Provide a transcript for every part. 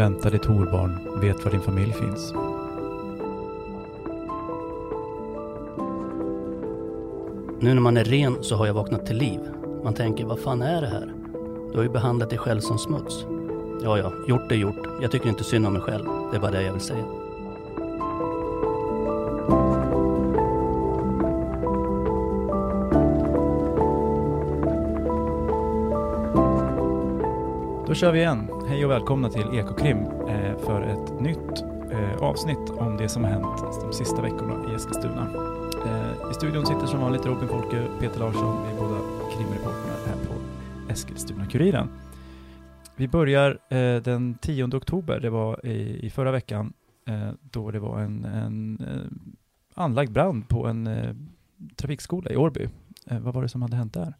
Vänta ditt horbarn, vet var din familj finns. Nu när man är ren så har jag vaknat till liv. Man tänker, vad fan är det här? Du har ju behandlat dig själv som smuts. Ja, ja, gjort är gjort. Jag tycker inte synd om mig själv. Det är bara det jag vill säga. Kör vi igen. Hej och välkomna till Ekokrim eh, för ett nytt eh, avsnitt om det som har hänt de sista veckorna i Eskilstuna. Eh, I studion sitter som vanligt Robin Folke, Peter Larsson, vi är båda krimreporterna här på Eskilstuna-Kuriren. Vi börjar eh, den 10 oktober, det var i, förra veckan, eh, då det var en, en eh, anlagd brand på en trafikskola i Årby. Vad var det som hade hänt där?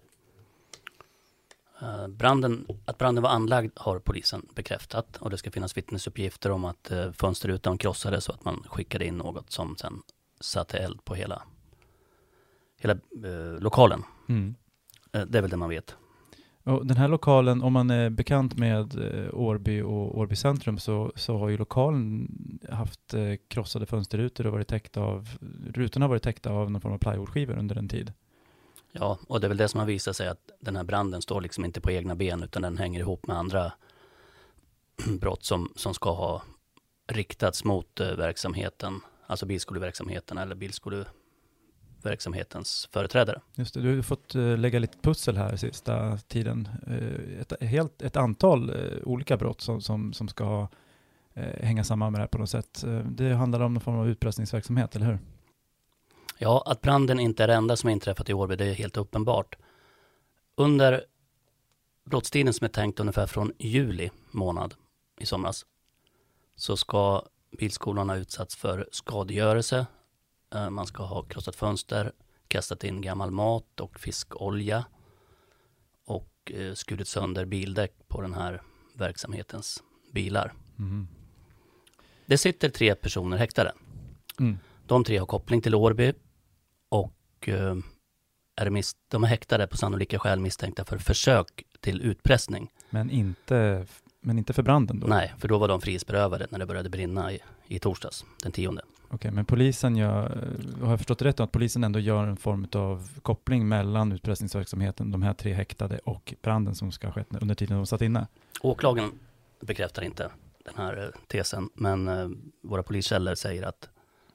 Eh, branden, att branden var anlagd har polisen bekräftat och det ska finnas vittnesuppgifter om att eh, fönsterrutan krossades och att man skickade in något som sen satte eld på hela, hela eh, lokalen. Mm. Eh, det är väl det man vet. Och den här lokalen, om man är bekant med Årby och Årby centrum så, så har ju lokalen haft krossade fönsterrutor och varit täckta av, rutorna har varit täckta av någon form av plywoodskivor under en tid. Ja, och det är väl det som har visat sig att den här branden står liksom inte på egna ben utan den hänger ihop med andra brott som, som ska ha riktats mot eh, verksamheten, alltså bilskoleverksamheten eller bilskoleverksamhetens företrädare. Just det, du har fått eh, lägga lite pussel här sista tiden. Eh, ett, helt, ett antal olika brott som, som, som ska hänga samman med det här på något sätt. det handlar om någon form av utpressningsverksamhet, eller hur? Ja, att branden inte är det enda som inträffat i Årby, det är helt uppenbart. Under brottstiden som är tänkt ungefär från juli månad i somras så ska bilskolan ha utsatts för skadegörelse. Eh, man ska ha krossat fönster, kastat in gammal mat och fiskolja och eh, skurit sönder bildäck på den här verksamhetens bilar. Mm. Det sitter tre personer häktade. Mm. De tre har koppling till Årby och eh, är mis- de är häktade på sannolika skäl misstänkta för försök till utpressning. Men inte, men inte för branden då? Nej, för då var de frihetsberövade när det började brinna i, i torsdags, den tionde. Okej, okay, men polisen gör, har jag förstått det rätt då, att polisen ändå gör en form av koppling mellan utpressningsverksamheten, de här tre häktade och branden som ska ha skett under tiden de satt inne? Åklagaren bekräftar inte den här eh, tesen, men eh, våra poliskällor säger att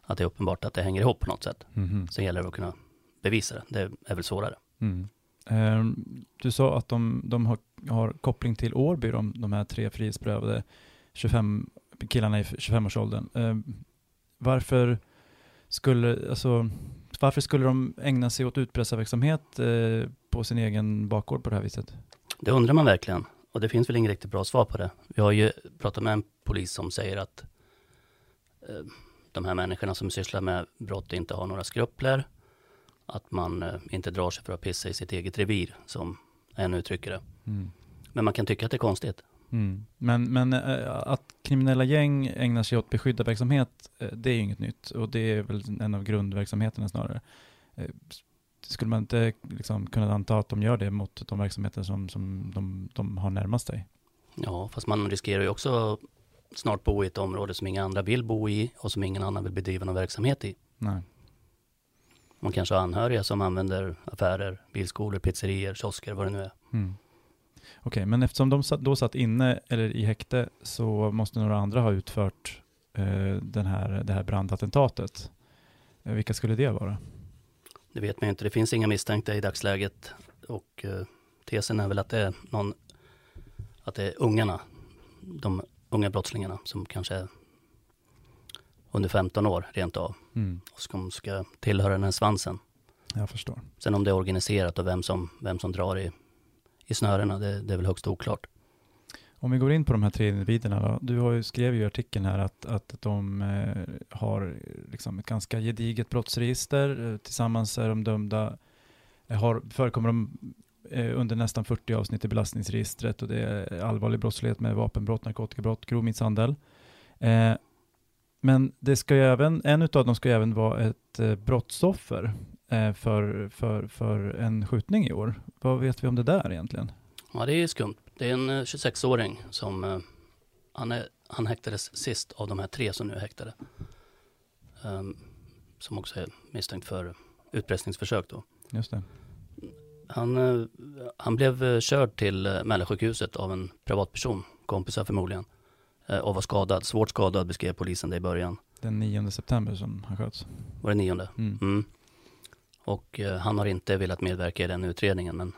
att det är uppenbart att det hänger ihop på något sätt. Mm. Sen gäller det att kunna bevisa det. Det är väl svårare. Mm. Um, du sa att de, de har, har, koppling till Årby, de, de här tre frihetsberövade 25, killarna i 25-årsåldern. Um, varför skulle, alltså, varför skulle de ägna sig åt utpressarverksamhet uh, på sin egen bakgård på det här viset? Det undrar man verkligen. Och det finns väl inget riktigt bra svar på det. Vi har ju pratat med en polis som säger att uh, de här människorna som sysslar med brott inte har några skrupler. Att man eh, inte drar sig för att pissa i sitt eget revir, som en uttrycker det. Mm. Men man kan tycka att det är konstigt. Mm. Men, men äh, att kriminella gäng ägnar sig åt beskyddarverksamhet, äh, det är ju inget nytt. Och det är väl en av grundverksamheterna snarare. Skulle man inte liksom kunna anta att de gör det mot de verksamheter som, som de, de har närmast sig? Ja, fast man riskerar ju också snart bo i ett område som inga andra vill bo i och som ingen annan vill bedriva någon verksamhet i. Nej. Man kanske har anhöriga som använder affärer, bilskolor, pizzerier, kiosker, vad det nu är. Mm. Okej, okay, men eftersom de då satt inne eller i häkte så måste några andra ha utfört eh, den här, det här brandattentatet. Eh, vilka skulle det vara? Det vet man inte. Det finns inga misstänkta i dagsläget och eh, tesen är väl att det är någon, att det är ungarna, de unga brottslingarna som kanske är under 15 år rent av. Mm. Och som ska tillhöra den här svansen. Jag förstår. Sen om det är organiserat och vem som, vem som drar i, i snörena, det, det är väl högst oklart. Om vi går in på de här tre individerna då. Du har ju, skrev ju i artikeln här att, att de eh, har liksom ett ganska gediget brottsregister. Eh, tillsammans är de dömda, eh, har, förekommer de under nästan 40 avsnitt i belastningsregistret och det är allvarlig brottslighet med vapenbrott, narkotikabrott, grov misshandel. Eh, men det ska ju även, en av dem ska ju även vara ett eh, brottsoffer för, för, för en skjutning i år. Vad vet vi om det där egentligen? Ja, det är skumt. Det är en 26-åring som han är han häktades sist av de här tre som nu är häktade. Um, som också är misstänkt för utpressningsförsök då. Just det. Han, han blev körd till Mälarsjukhuset av en privatperson, kompisar förmodligen, och var skadad, svårt skadad beskrev polisen det i början. Den 9 september som han sköts. Var det nionde? Mm. Mm. Och han har inte velat medverka i den utredningen men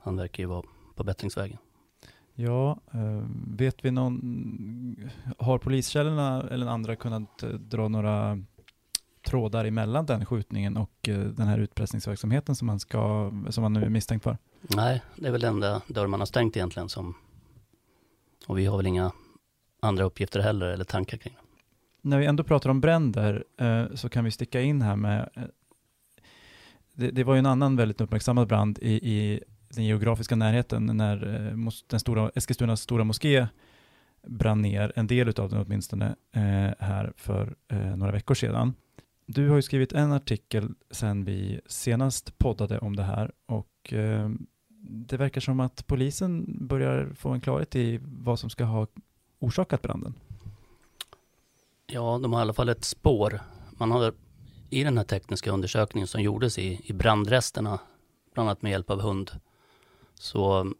han verkar ju vara på bättringsvägen. Ja, vet vi någon, har poliskällorna eller andra kunnat dra några trådar emellan den skjutningen och eh, den här utpressningsverksamheten som man, ska, som man nu är misstänkt för? Nej, det är väl den enda dörr man har stängt egentligen som, och vi har väl inga andra uppgifter heller eller tankar kring det. När vi ändå pratar om bränder eh, så kan vi sticka in här med eh, det, det, var ju en annan väldigt uppmärksammad brand i, i den geografiska närheten när eh, den stora, Eskilstunas stora moské brann ner, en del av den åtminstone, eh, här för eh, några veckor sedan. Du har ju skrivit en artikel sedan vi senast poddade om det här och eh, det verkar som att polisen börjar få en klarhet i vad som ska ha orsakat branden. Ja, de har i alla fall ett spår. Man har i den här tekniska undersökningen som gjordes i, i brandresterna, bland annat med hjälp av hund, så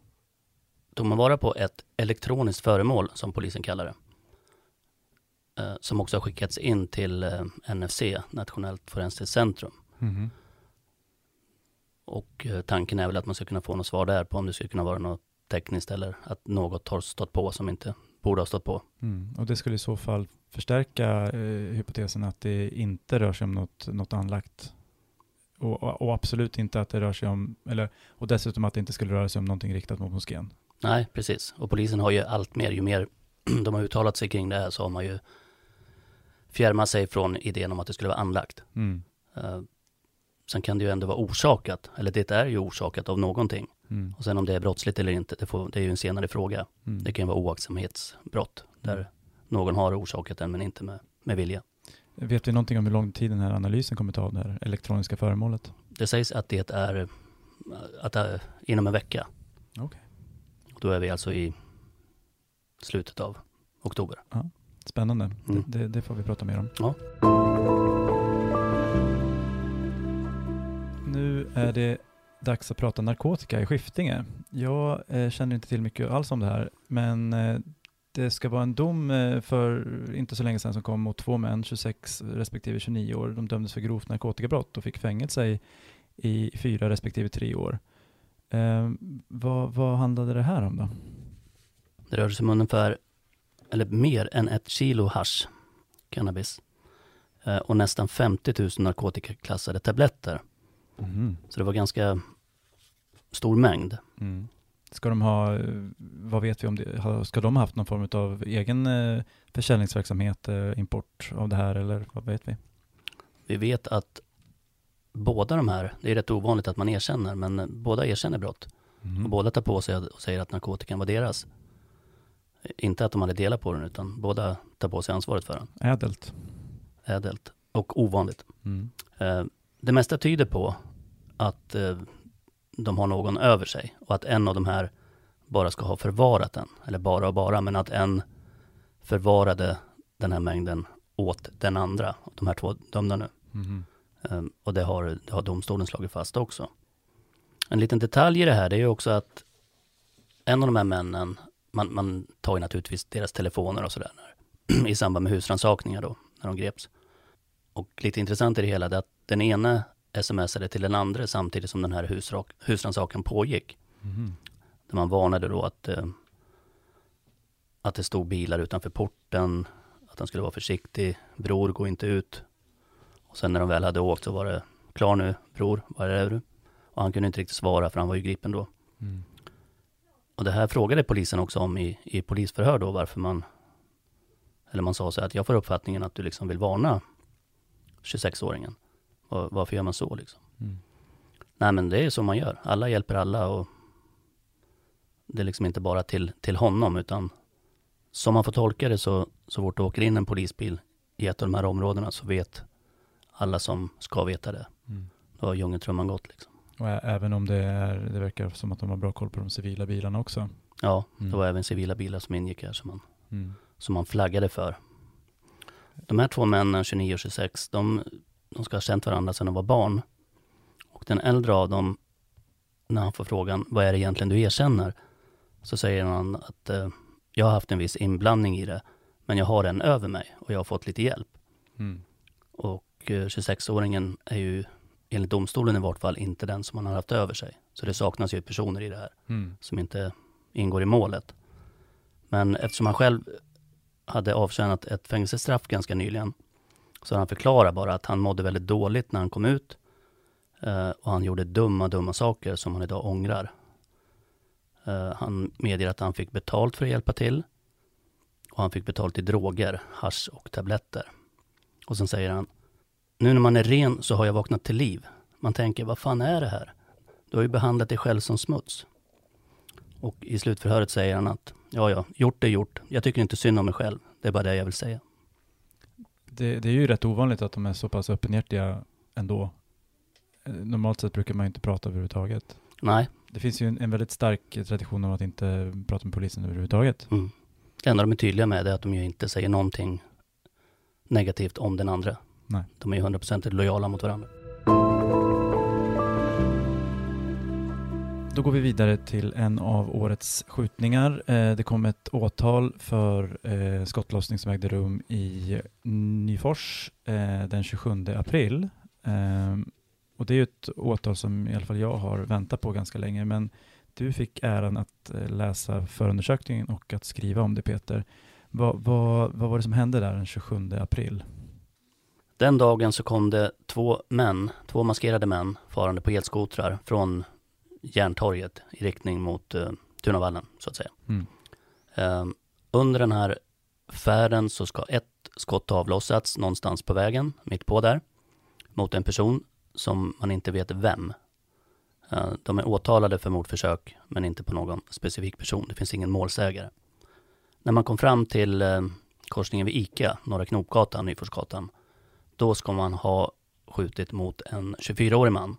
tog man vara på ett elektroniskt föremål som polisen kallar det. Eh, som också har skickats in till eh, NFC, Nationellt forensiskt centrum. Mm. Och eh, tanken är väl att man ska kunna få något svar där på om det skulle kunna vara något tekniskt eller att något har stått på som inte borde ha stått på. Mm. Och det skulle i så fall förstärka eh, hypotesen att det inte rör sig om något, något anlagt och, och, absolut inte att det rör sig om, eller, och dessutom att det inte skulle röra sig om någonting riktat mot moskén. Nej, precis. Och polisen har ju allt mer, ju mer de har uttalat sig kring det här så har man ju fjärma sig från idén om att det skulle vara anlagt. Mm. Uh, sen kan det ju ändå vara orsakat, eller det är ju orsakat av någonting. Mm. Och sen om det är brottsligt eller inte, det, får, det är ju en senare fråga. Mm. Det kan ju vara oaktsamhetsbrott, där mm. någon har orsakat den men inte med, med vilja. Vet vi någonting om hur lång tid den här analysen kommer ta av det här elektroniska föremålet? Det sägs att det är, att det är inom en vecka. Okay. Då är vi alltså i slutet av oktober. Ja. Spännande. Mm. Det, det, får vi prata mer om. Ja. Är det dags att prata narkotika i Skiftinge. Jag eh, känner inte till mycket alls om det här, men eh, det ska vara en dom eh, för inte så länge sedan som kom mot två män, 26 respektive 29 år. De dömdes för grovt narkotikabrott och fick fängelse i, i fyra respektive tre år. Eh, vad, vad handlade det här om då? Det rörde sig om ungefär eller mer än ett kilo hash, cannabis. Eh, och nästan 50 000 narkotikaklassade tabletter. Mm. Så det var ganska stor mängd. Mm. Ska de ha, vad vet vi om det, ska de ha haft någon form av egen eh, försäljningsverksamhet, eh, import av det här eller vad vet vi? Vi vet att båda de här, det är rätt ovanligt att man erkänner, men båda erkänner brott. Mm. Och båda tar på sig och säger att narkotikan var deras. Inte att de hade delat på den, utan båda tar på sig ansvaret för den. Ädelt. Ädelt. Och ovanligt. Mm. Eh, det mesta tyder på att eh, de har någon över sig och att en av de här bara ska ha förvarat den. Eller bara och bara, men att en förvarade den här mängden åt den andra. De här två dömda nu. Mm. Och det har, det har domstolen slagit fast också. En liten detalj i det här, det är också att en av de här männen man, man tar ju naturligtvis deras telefoner och sådär i samband med husrannsakningar då, när de greps. Och lite intressant i det hela är att den ena smsade till den andra samtidigt som den här husrannsakan pågick. Mm. Där man varnade då att, eh, att det stod bilar utanför porten, att han skulle vara försiktig, bror gå inte ut. Och sen när de väl hade åkt så var det, klar nu bror, var är du? Och han kunde inte riktigt svara för han var ju gripen då. Mm. Och det här frågade polisen också om i, i polisförhör då varför man, eller man sa så att jag får uppfattningen att du liksom vill varna 26-åringen. Och varför gör man så liksom? Mm. Nej men det är så man gör. Alla hjälper alla och det är liksom inte bara till, till honom utan som man får tolka det så, så fort det åker in en polisbil i ett av de här områdena så vet alla som ska veta det. Mm. Då har djungeltrumman gått liksom. Och även om det, är, det verkar som att de har bra koll på de civila bilarna också. Ja, mm. det var även civila bilar som ingick här som man Mm. som han flaggade för. De här två männen, 29 och 26, de, de ska ha känt varandra sedan de var barn. Och den äldre av dem, när han får frågan, vad är det egentligen du erkänner? Så säger han att eh, jag har haft en viss inblandning i det, men jag har en över mig och jag har fått lite hjälp. Mm. Och eh, 26-åringen är ju, enligt domstolen i vart fall, inte den som han har haft över sig. Så det saknas ju personer i det här Mm. som inte ingår i målet. Men eftersom han själv hade avtjänat ett fängelsestraff ganska nyligen så han förklarar bara att han mådde väldigt dåligt när han kom ut eh, och han gjorde dumma, dumma saker som han idag ångrar. Eh, han medger att han fick betalt för att hjälpa till och han fick betalt i droger, hasch och tabletter. Och sen säger han, nu när man är ren så har jag vaknat till liv. Man tänker, vad fan är det här? Du har ju behandlat dig själv som smuts. Och i slutförhöret säger han att, ja ja, gjort är gjort. Jag tycker inte synd om mig själv. Det är bara det jag vill säga. Det, det är ju rätt ovanligt att de är så pass öppenhjärtiga ändå. Eh, Normalt sett brukar man ju inte prata överhuvudtaget. Nej, Det finns ju en, en väldigt stark tradition av att inte prata med polisen överhuvudtaget. mm. det enda de är tydliga med är att de ju inte säger någonting negativt om den andra. Nej. De är ju 100% lojala mot varandra. Då går vi vidare till en av årets skjutningar. Eh, det kom ett åtal för eh, skottlossning som ägde rum i Nyfors eh, den 27 april. Ehm, och det är ju ett åtal som i alla fall jag har väntat på ganska länge, men du fick äran att läsa förundersökningen och att skriva om det Peter. Vad, vad, vad var det som hände där den 27 april? Den dagen så kom det två män, två maskerade män farande på elskotrar från Järntorget i riktning mot uh, Tunavallen så att säga. Mm. Eh, under den här färden så ska ett skott avlossats någonstans på vägen, mitt på där, mot en person som man inte vet vem. Eh, de är åtalade för mordförsök, men inte på någon specifik person. Det finns ingen målsägare. När man kom fram till eh, korsningen vid ICA, Norra Knopgatan, Nyforsgatan, då ska man ha skjutit mot en 24-årig man.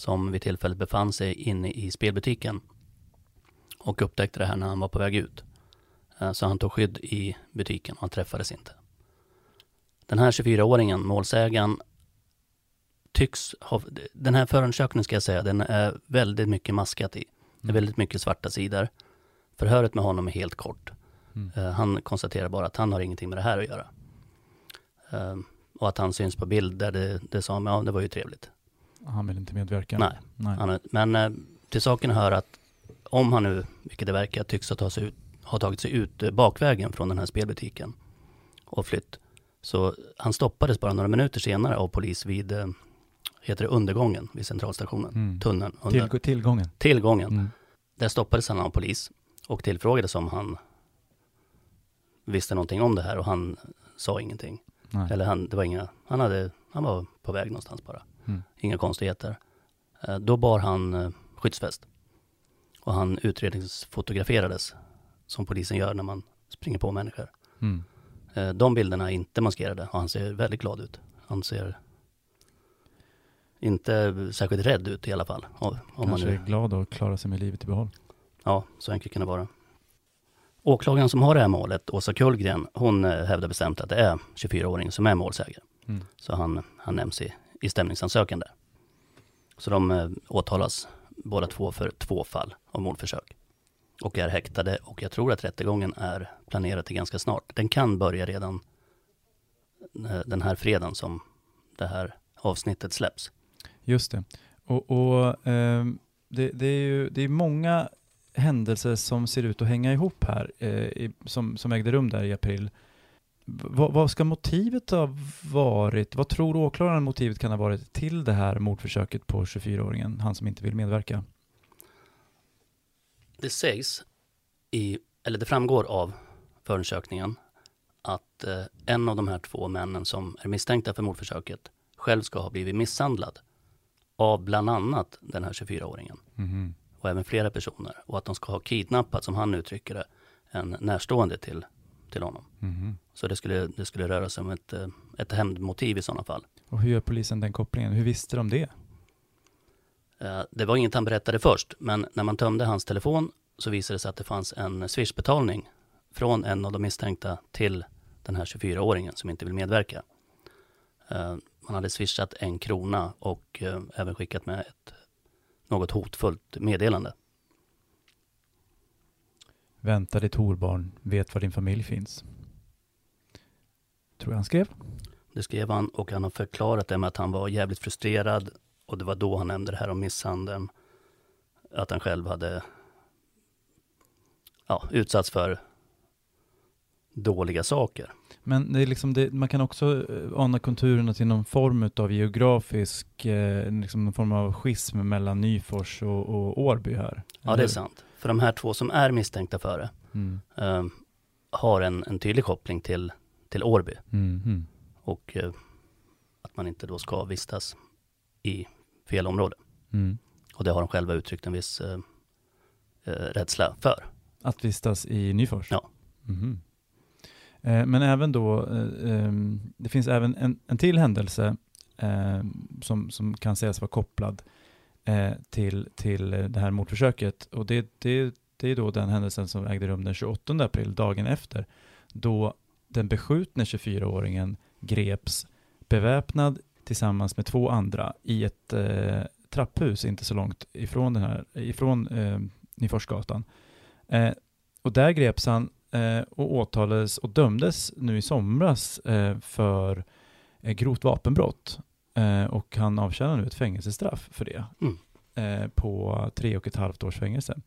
Som vid tillfället befann sig inne i spelbutiken och upptäckte det här när han var på väg ut. Eh, Så han tog skydd i butiken och han träffades inte. Den här 24-åringen, målsägaren, tycks ha, den här förundersökningen ska jag säga, den är väldigt mycket maskat i. Det är Mm. väldigt mycket svarta sidor. Förhöret med honom är helt kort. Mm. Eh, Han konstaterar bara att han har ingenting med det här att göra. Eh, Och att han syns på bild där det, det sa, ja det var ju trevligt. Han vill inte medverka? Nej. Nej. Är, men eh, till saken hör att om han nu, vilket det verkar, tycks ha, tagit sig ut, ha tagit sig ut eh, bakvägen från den här spelbutiken och flytt. Så han stoppades bara några minuter senare av polis vid, eh, heter det undergången vid centralstationen, Mm. tunneln under Till, tillgången? tillgången. Mm. Där stoppades han av polis och tillfrågades om han visste någonting om det här och han sa ingenting. Nej. Eller han, det var inga, han, hade, han var på väg någonstans bara. Mm. Inga konstigheter. Eh, Då bar han eh, skyddsväst. Och han utredningsfotograferades som polisen gör när man springer på människor. Mm. Eh, De bilderna är inte maskerade och han ser väldigt glad ut. Han ser inte särskilt rädd ut i alla fall. Om om man Kanske nu, är glad och klarar sig med livet i behåll. ja, så enkelt kan det vara. Åklagaren som har det här målet, Åsa Kullgren, hon hävdar bestämt att det är 24-åringen som är målsägare. Mm. Så han, han nämns i, i stämningsansökan där. Så de eh, åtalas båda två för två fall av mordförsök. Och är häktade och jag tror att rättegången är planerad till ganska snart. Den kan börja redan eh, den här fredagen som det här avsnittet släpps. Just det. Och, och eh, det, det är ju det är många händelser som ser ut att hänga ihop här, eh, i, som, som ägde rum där i april. Vad- vad ska motivet ha varit? Vad tror åklagaren motivet kan ha varit till det här mordförsöket på 24-åringen, han som inte vill medverka? Det sägs i, eller det framgår av förundersökningen att eh, en av de här två männen som är misstänkta för mordförsöket själv ska ha blivit misshandlad av bland annat den här 24-åringen Mhm. och även flera personer och att de ska ha kidnappat, som han uttrycker det, en närstående till, till honom. Mhm. Så det skulle, det skulle röra sig om ett, eh, ett hämndmotiv i sådana fall. Och hur gör polisen den kopplingen? Hur visste de det? Eh, Det var inget han berättade först, men när man tömde hans telefon så visade det sig att det fanns en swishbetalning från en av de misstänkta till den här 24-åringen som inte vill medverka. Eh, man hade swishat en krona och även skickat med ett något hotfullt meddelande. Vänta ditt horbarn, vet var din familj finns. Tror jag han skrev. Det skrev han och han har förklarat det med att han var jävligt frustrerad och det var då han nämnde det här om misshandeln. Att han själv hade ja, utsatts för dåliga saker. Men det är liksom det, man kan också eh, ana konturerna till någon form av geografisk, eh, liksom någon form av schism mellan Nyfors och, och Årby här. Ja, det är sant. För de här två som är misstänkta för det Mm. eh, har en, en tydlig koppling till, till Årby Mm. Och eh, att man inte då ska vistas i fel område. Mm. Och det har de själva uttryckt en viss eh, eh, rädsla för. Att vistas i Nyfors? Ja. Mhm. Eh, men även då, eh, ehm, det finns även en, en till händelse som, som kan sägas vara kopplad eh, till, till det här mordförsöket. Och det, det, det är då den händelsen som ägde rum den 28 april, dagen efter, då den beskjutne 24-åringen greps beväpnad tillsammans med två andra i ett eh, trapphus inte så långt ifrån, den här, ifrån eh, Nyforsgatan. Eh, och där greps han eh, och åtalades och dömdes nu i somras eh, för eh, grovt vapenbrott. Eh, och han avtjänar nu ett fängelsestraff för det. Mm. Eh, på tre och ett halvt års fängelse.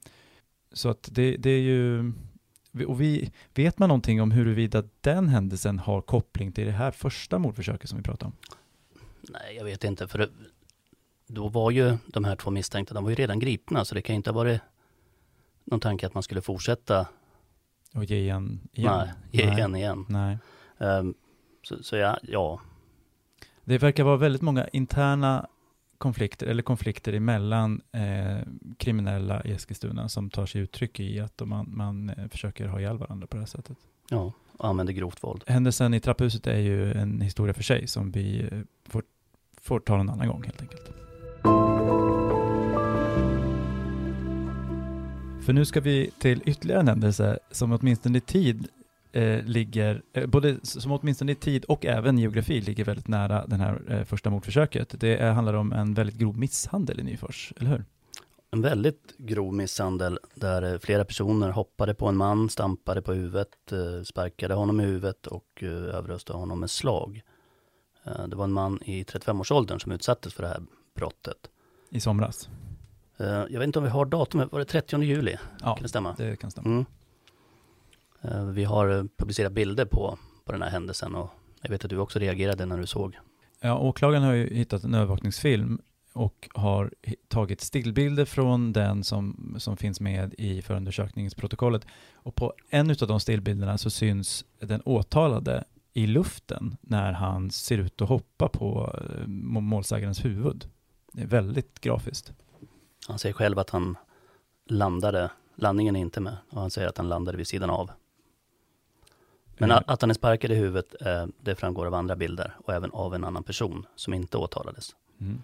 Så att det, det är ju... Och vi, vet man någonting om huruvida den händelsen har koppling till det här första mordförsöket som vi pratade om? Nej, jag vet inte. För det, då var ju de här två misstänkta, de var ju redan gripna. Så det kan ju inte ha varit någon tanke att man skulle fortsätta. Och ge igen? igen? Nej, ge igen igen. Nej. Ehm, så, så ja, ja, Det verkar vara väldigt många interna konflikter, eller konflikter emellan eh, kriminella i Eskilstuna som tar sig uttryck i att man, man eh, försöker ha ihjäl varandra på det här sättet. ja, och använder grovt våld. Händelsen i trapphuset är ju en historia för sig som vi eh, får, får ta en annan gång helt enkelt. För nu ska vi till ytterligare en händelse som åtminstone i tid eh, ligger, eh, både som åtminstone i tid och även geografi ligger väldigt nära den här eh, första mordförsöket. Det är, handlar om en väldigt grov misshandel i Nyfors, eller hur? En väldigt grov misshandel där eh, flera personer hoppade på en man, stampade på huvudet, eh, sparkade honom i huvudet och eh, överröstade honom med slag. Eh, Det var en man i 35-årsåldern som utsattes för det här brottet. I somras. Eh, Jag vet inte om vi har datumet, var det 30 juli? Ja, Kan det stämma? det kan stämma. Mm. Eh, Vi har eh, publicerat bilder på, på den här händelsen och jag vet att du också reagerade när du såg. Ja, åklagaren har ju hittat en övervakningsfilm och har tagit stillbilder från den som, som finns med i förundersökningsprotokollet. Och på en av de stillbilderna så syns den åtalade i luften när han ser ut att hoppa på eh, må- målsägarens huvud. Det är väldigt grafiskt. Han säger själv att han landade, landningen är inte med och han säger att han landade vid sidan av. Men Eh, att, han är sparkad i huvudet, eh, det framgår av andra bilder och även av en annan person som inte åtalades. Mm.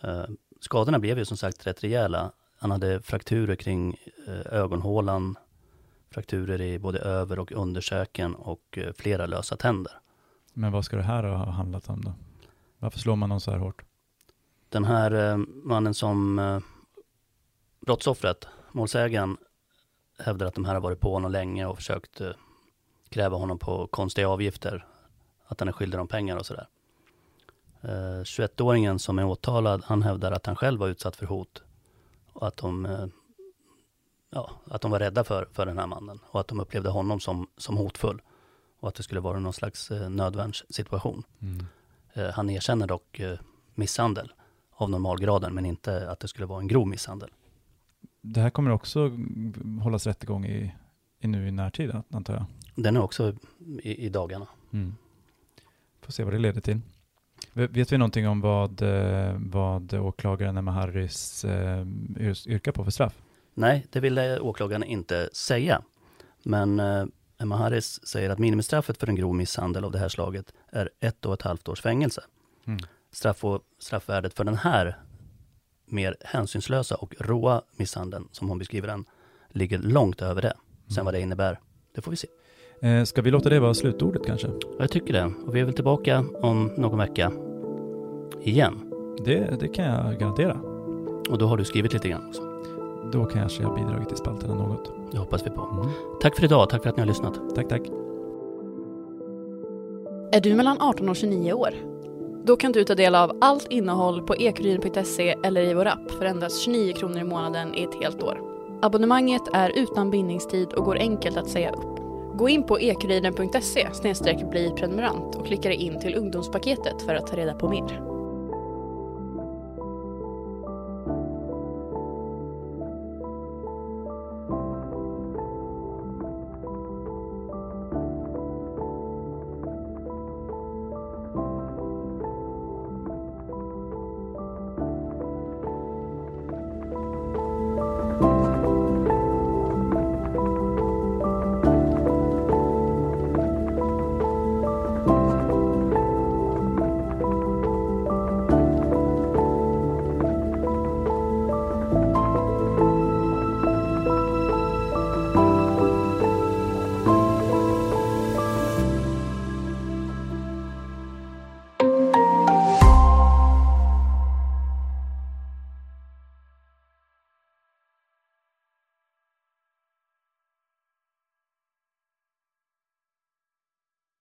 Eh, skadorna blev ju som sagt rätt rejäla. Han hade frakturer kring eh, ögonhålan, frakturer i både över och underkäken och eh, flera lösa tänder. Men vad ska det här ha handlat om då? Varför slår man någon så här hårt? Den här eh, mannen som eh, brottsoffret, målsägaren, hävdar att de här har varit på honom länge och försökt eh, kräva honom på konstiga avgifter. Att han är skyldig dem pengar och sådär. Eh, 21-åringen som är åtalad, han hävdar att han själv var utsatt för hot. Och att de, eh, ja, att de var rädda för, för den här mannen. Och att de upplevde honom som, som hotfull. Och att det skulle vara någon slags eh, nödvärnssituation. Eh, Han erkänner dock eh, misshandel av normalgraden, men inte att det skulle vara en grov misshandel. Det här kommer också mm, hållas rättegång i, i nu i närtid antar jag. Den är också i, i dagarna. Mm. Får se vad det leder till. Vet vi någonting om vad, eh, vad åklagaren Emma Harris eh, yr- yrkar på för straff? Nej, det ville åklagaren inte säga. Men eh, Emma Harris säger att minimistraffet för en grov misshandel av det här slaget är ett och ett halvt års fängelse. Mm. Straff och, straffvärdet för den här mer hänsynslösa och råa misshandeln, som hon beskriver den, ligger långt över det. Sen vad det innebär, Det får vi se. Eh, ska vi låta det vara slutordet kanske? Jag tycker det. Och vi är väl tillbaka om någon vecka igen. Det, det kan jag garantera. Och då har du skrivit lite grann också. Då kanske jag bidragit till spalterna något. Det hoppas vi på. Mm. Tack för idag. Tack för att ni har lyssnat. Tack, tack. Är du mellan 18 och 29 år? Då kan du ta del av allt innehåll på ekuriden.se eller i vår app för endast 29 kronor i månaden i ett helt år. Abonnemanget är utan bindningstid och går enkelt att säga upp. Gå in på ekuriden.se bli prenumerant och klicka dig in till ungdomspaketet för att ta reda på mer.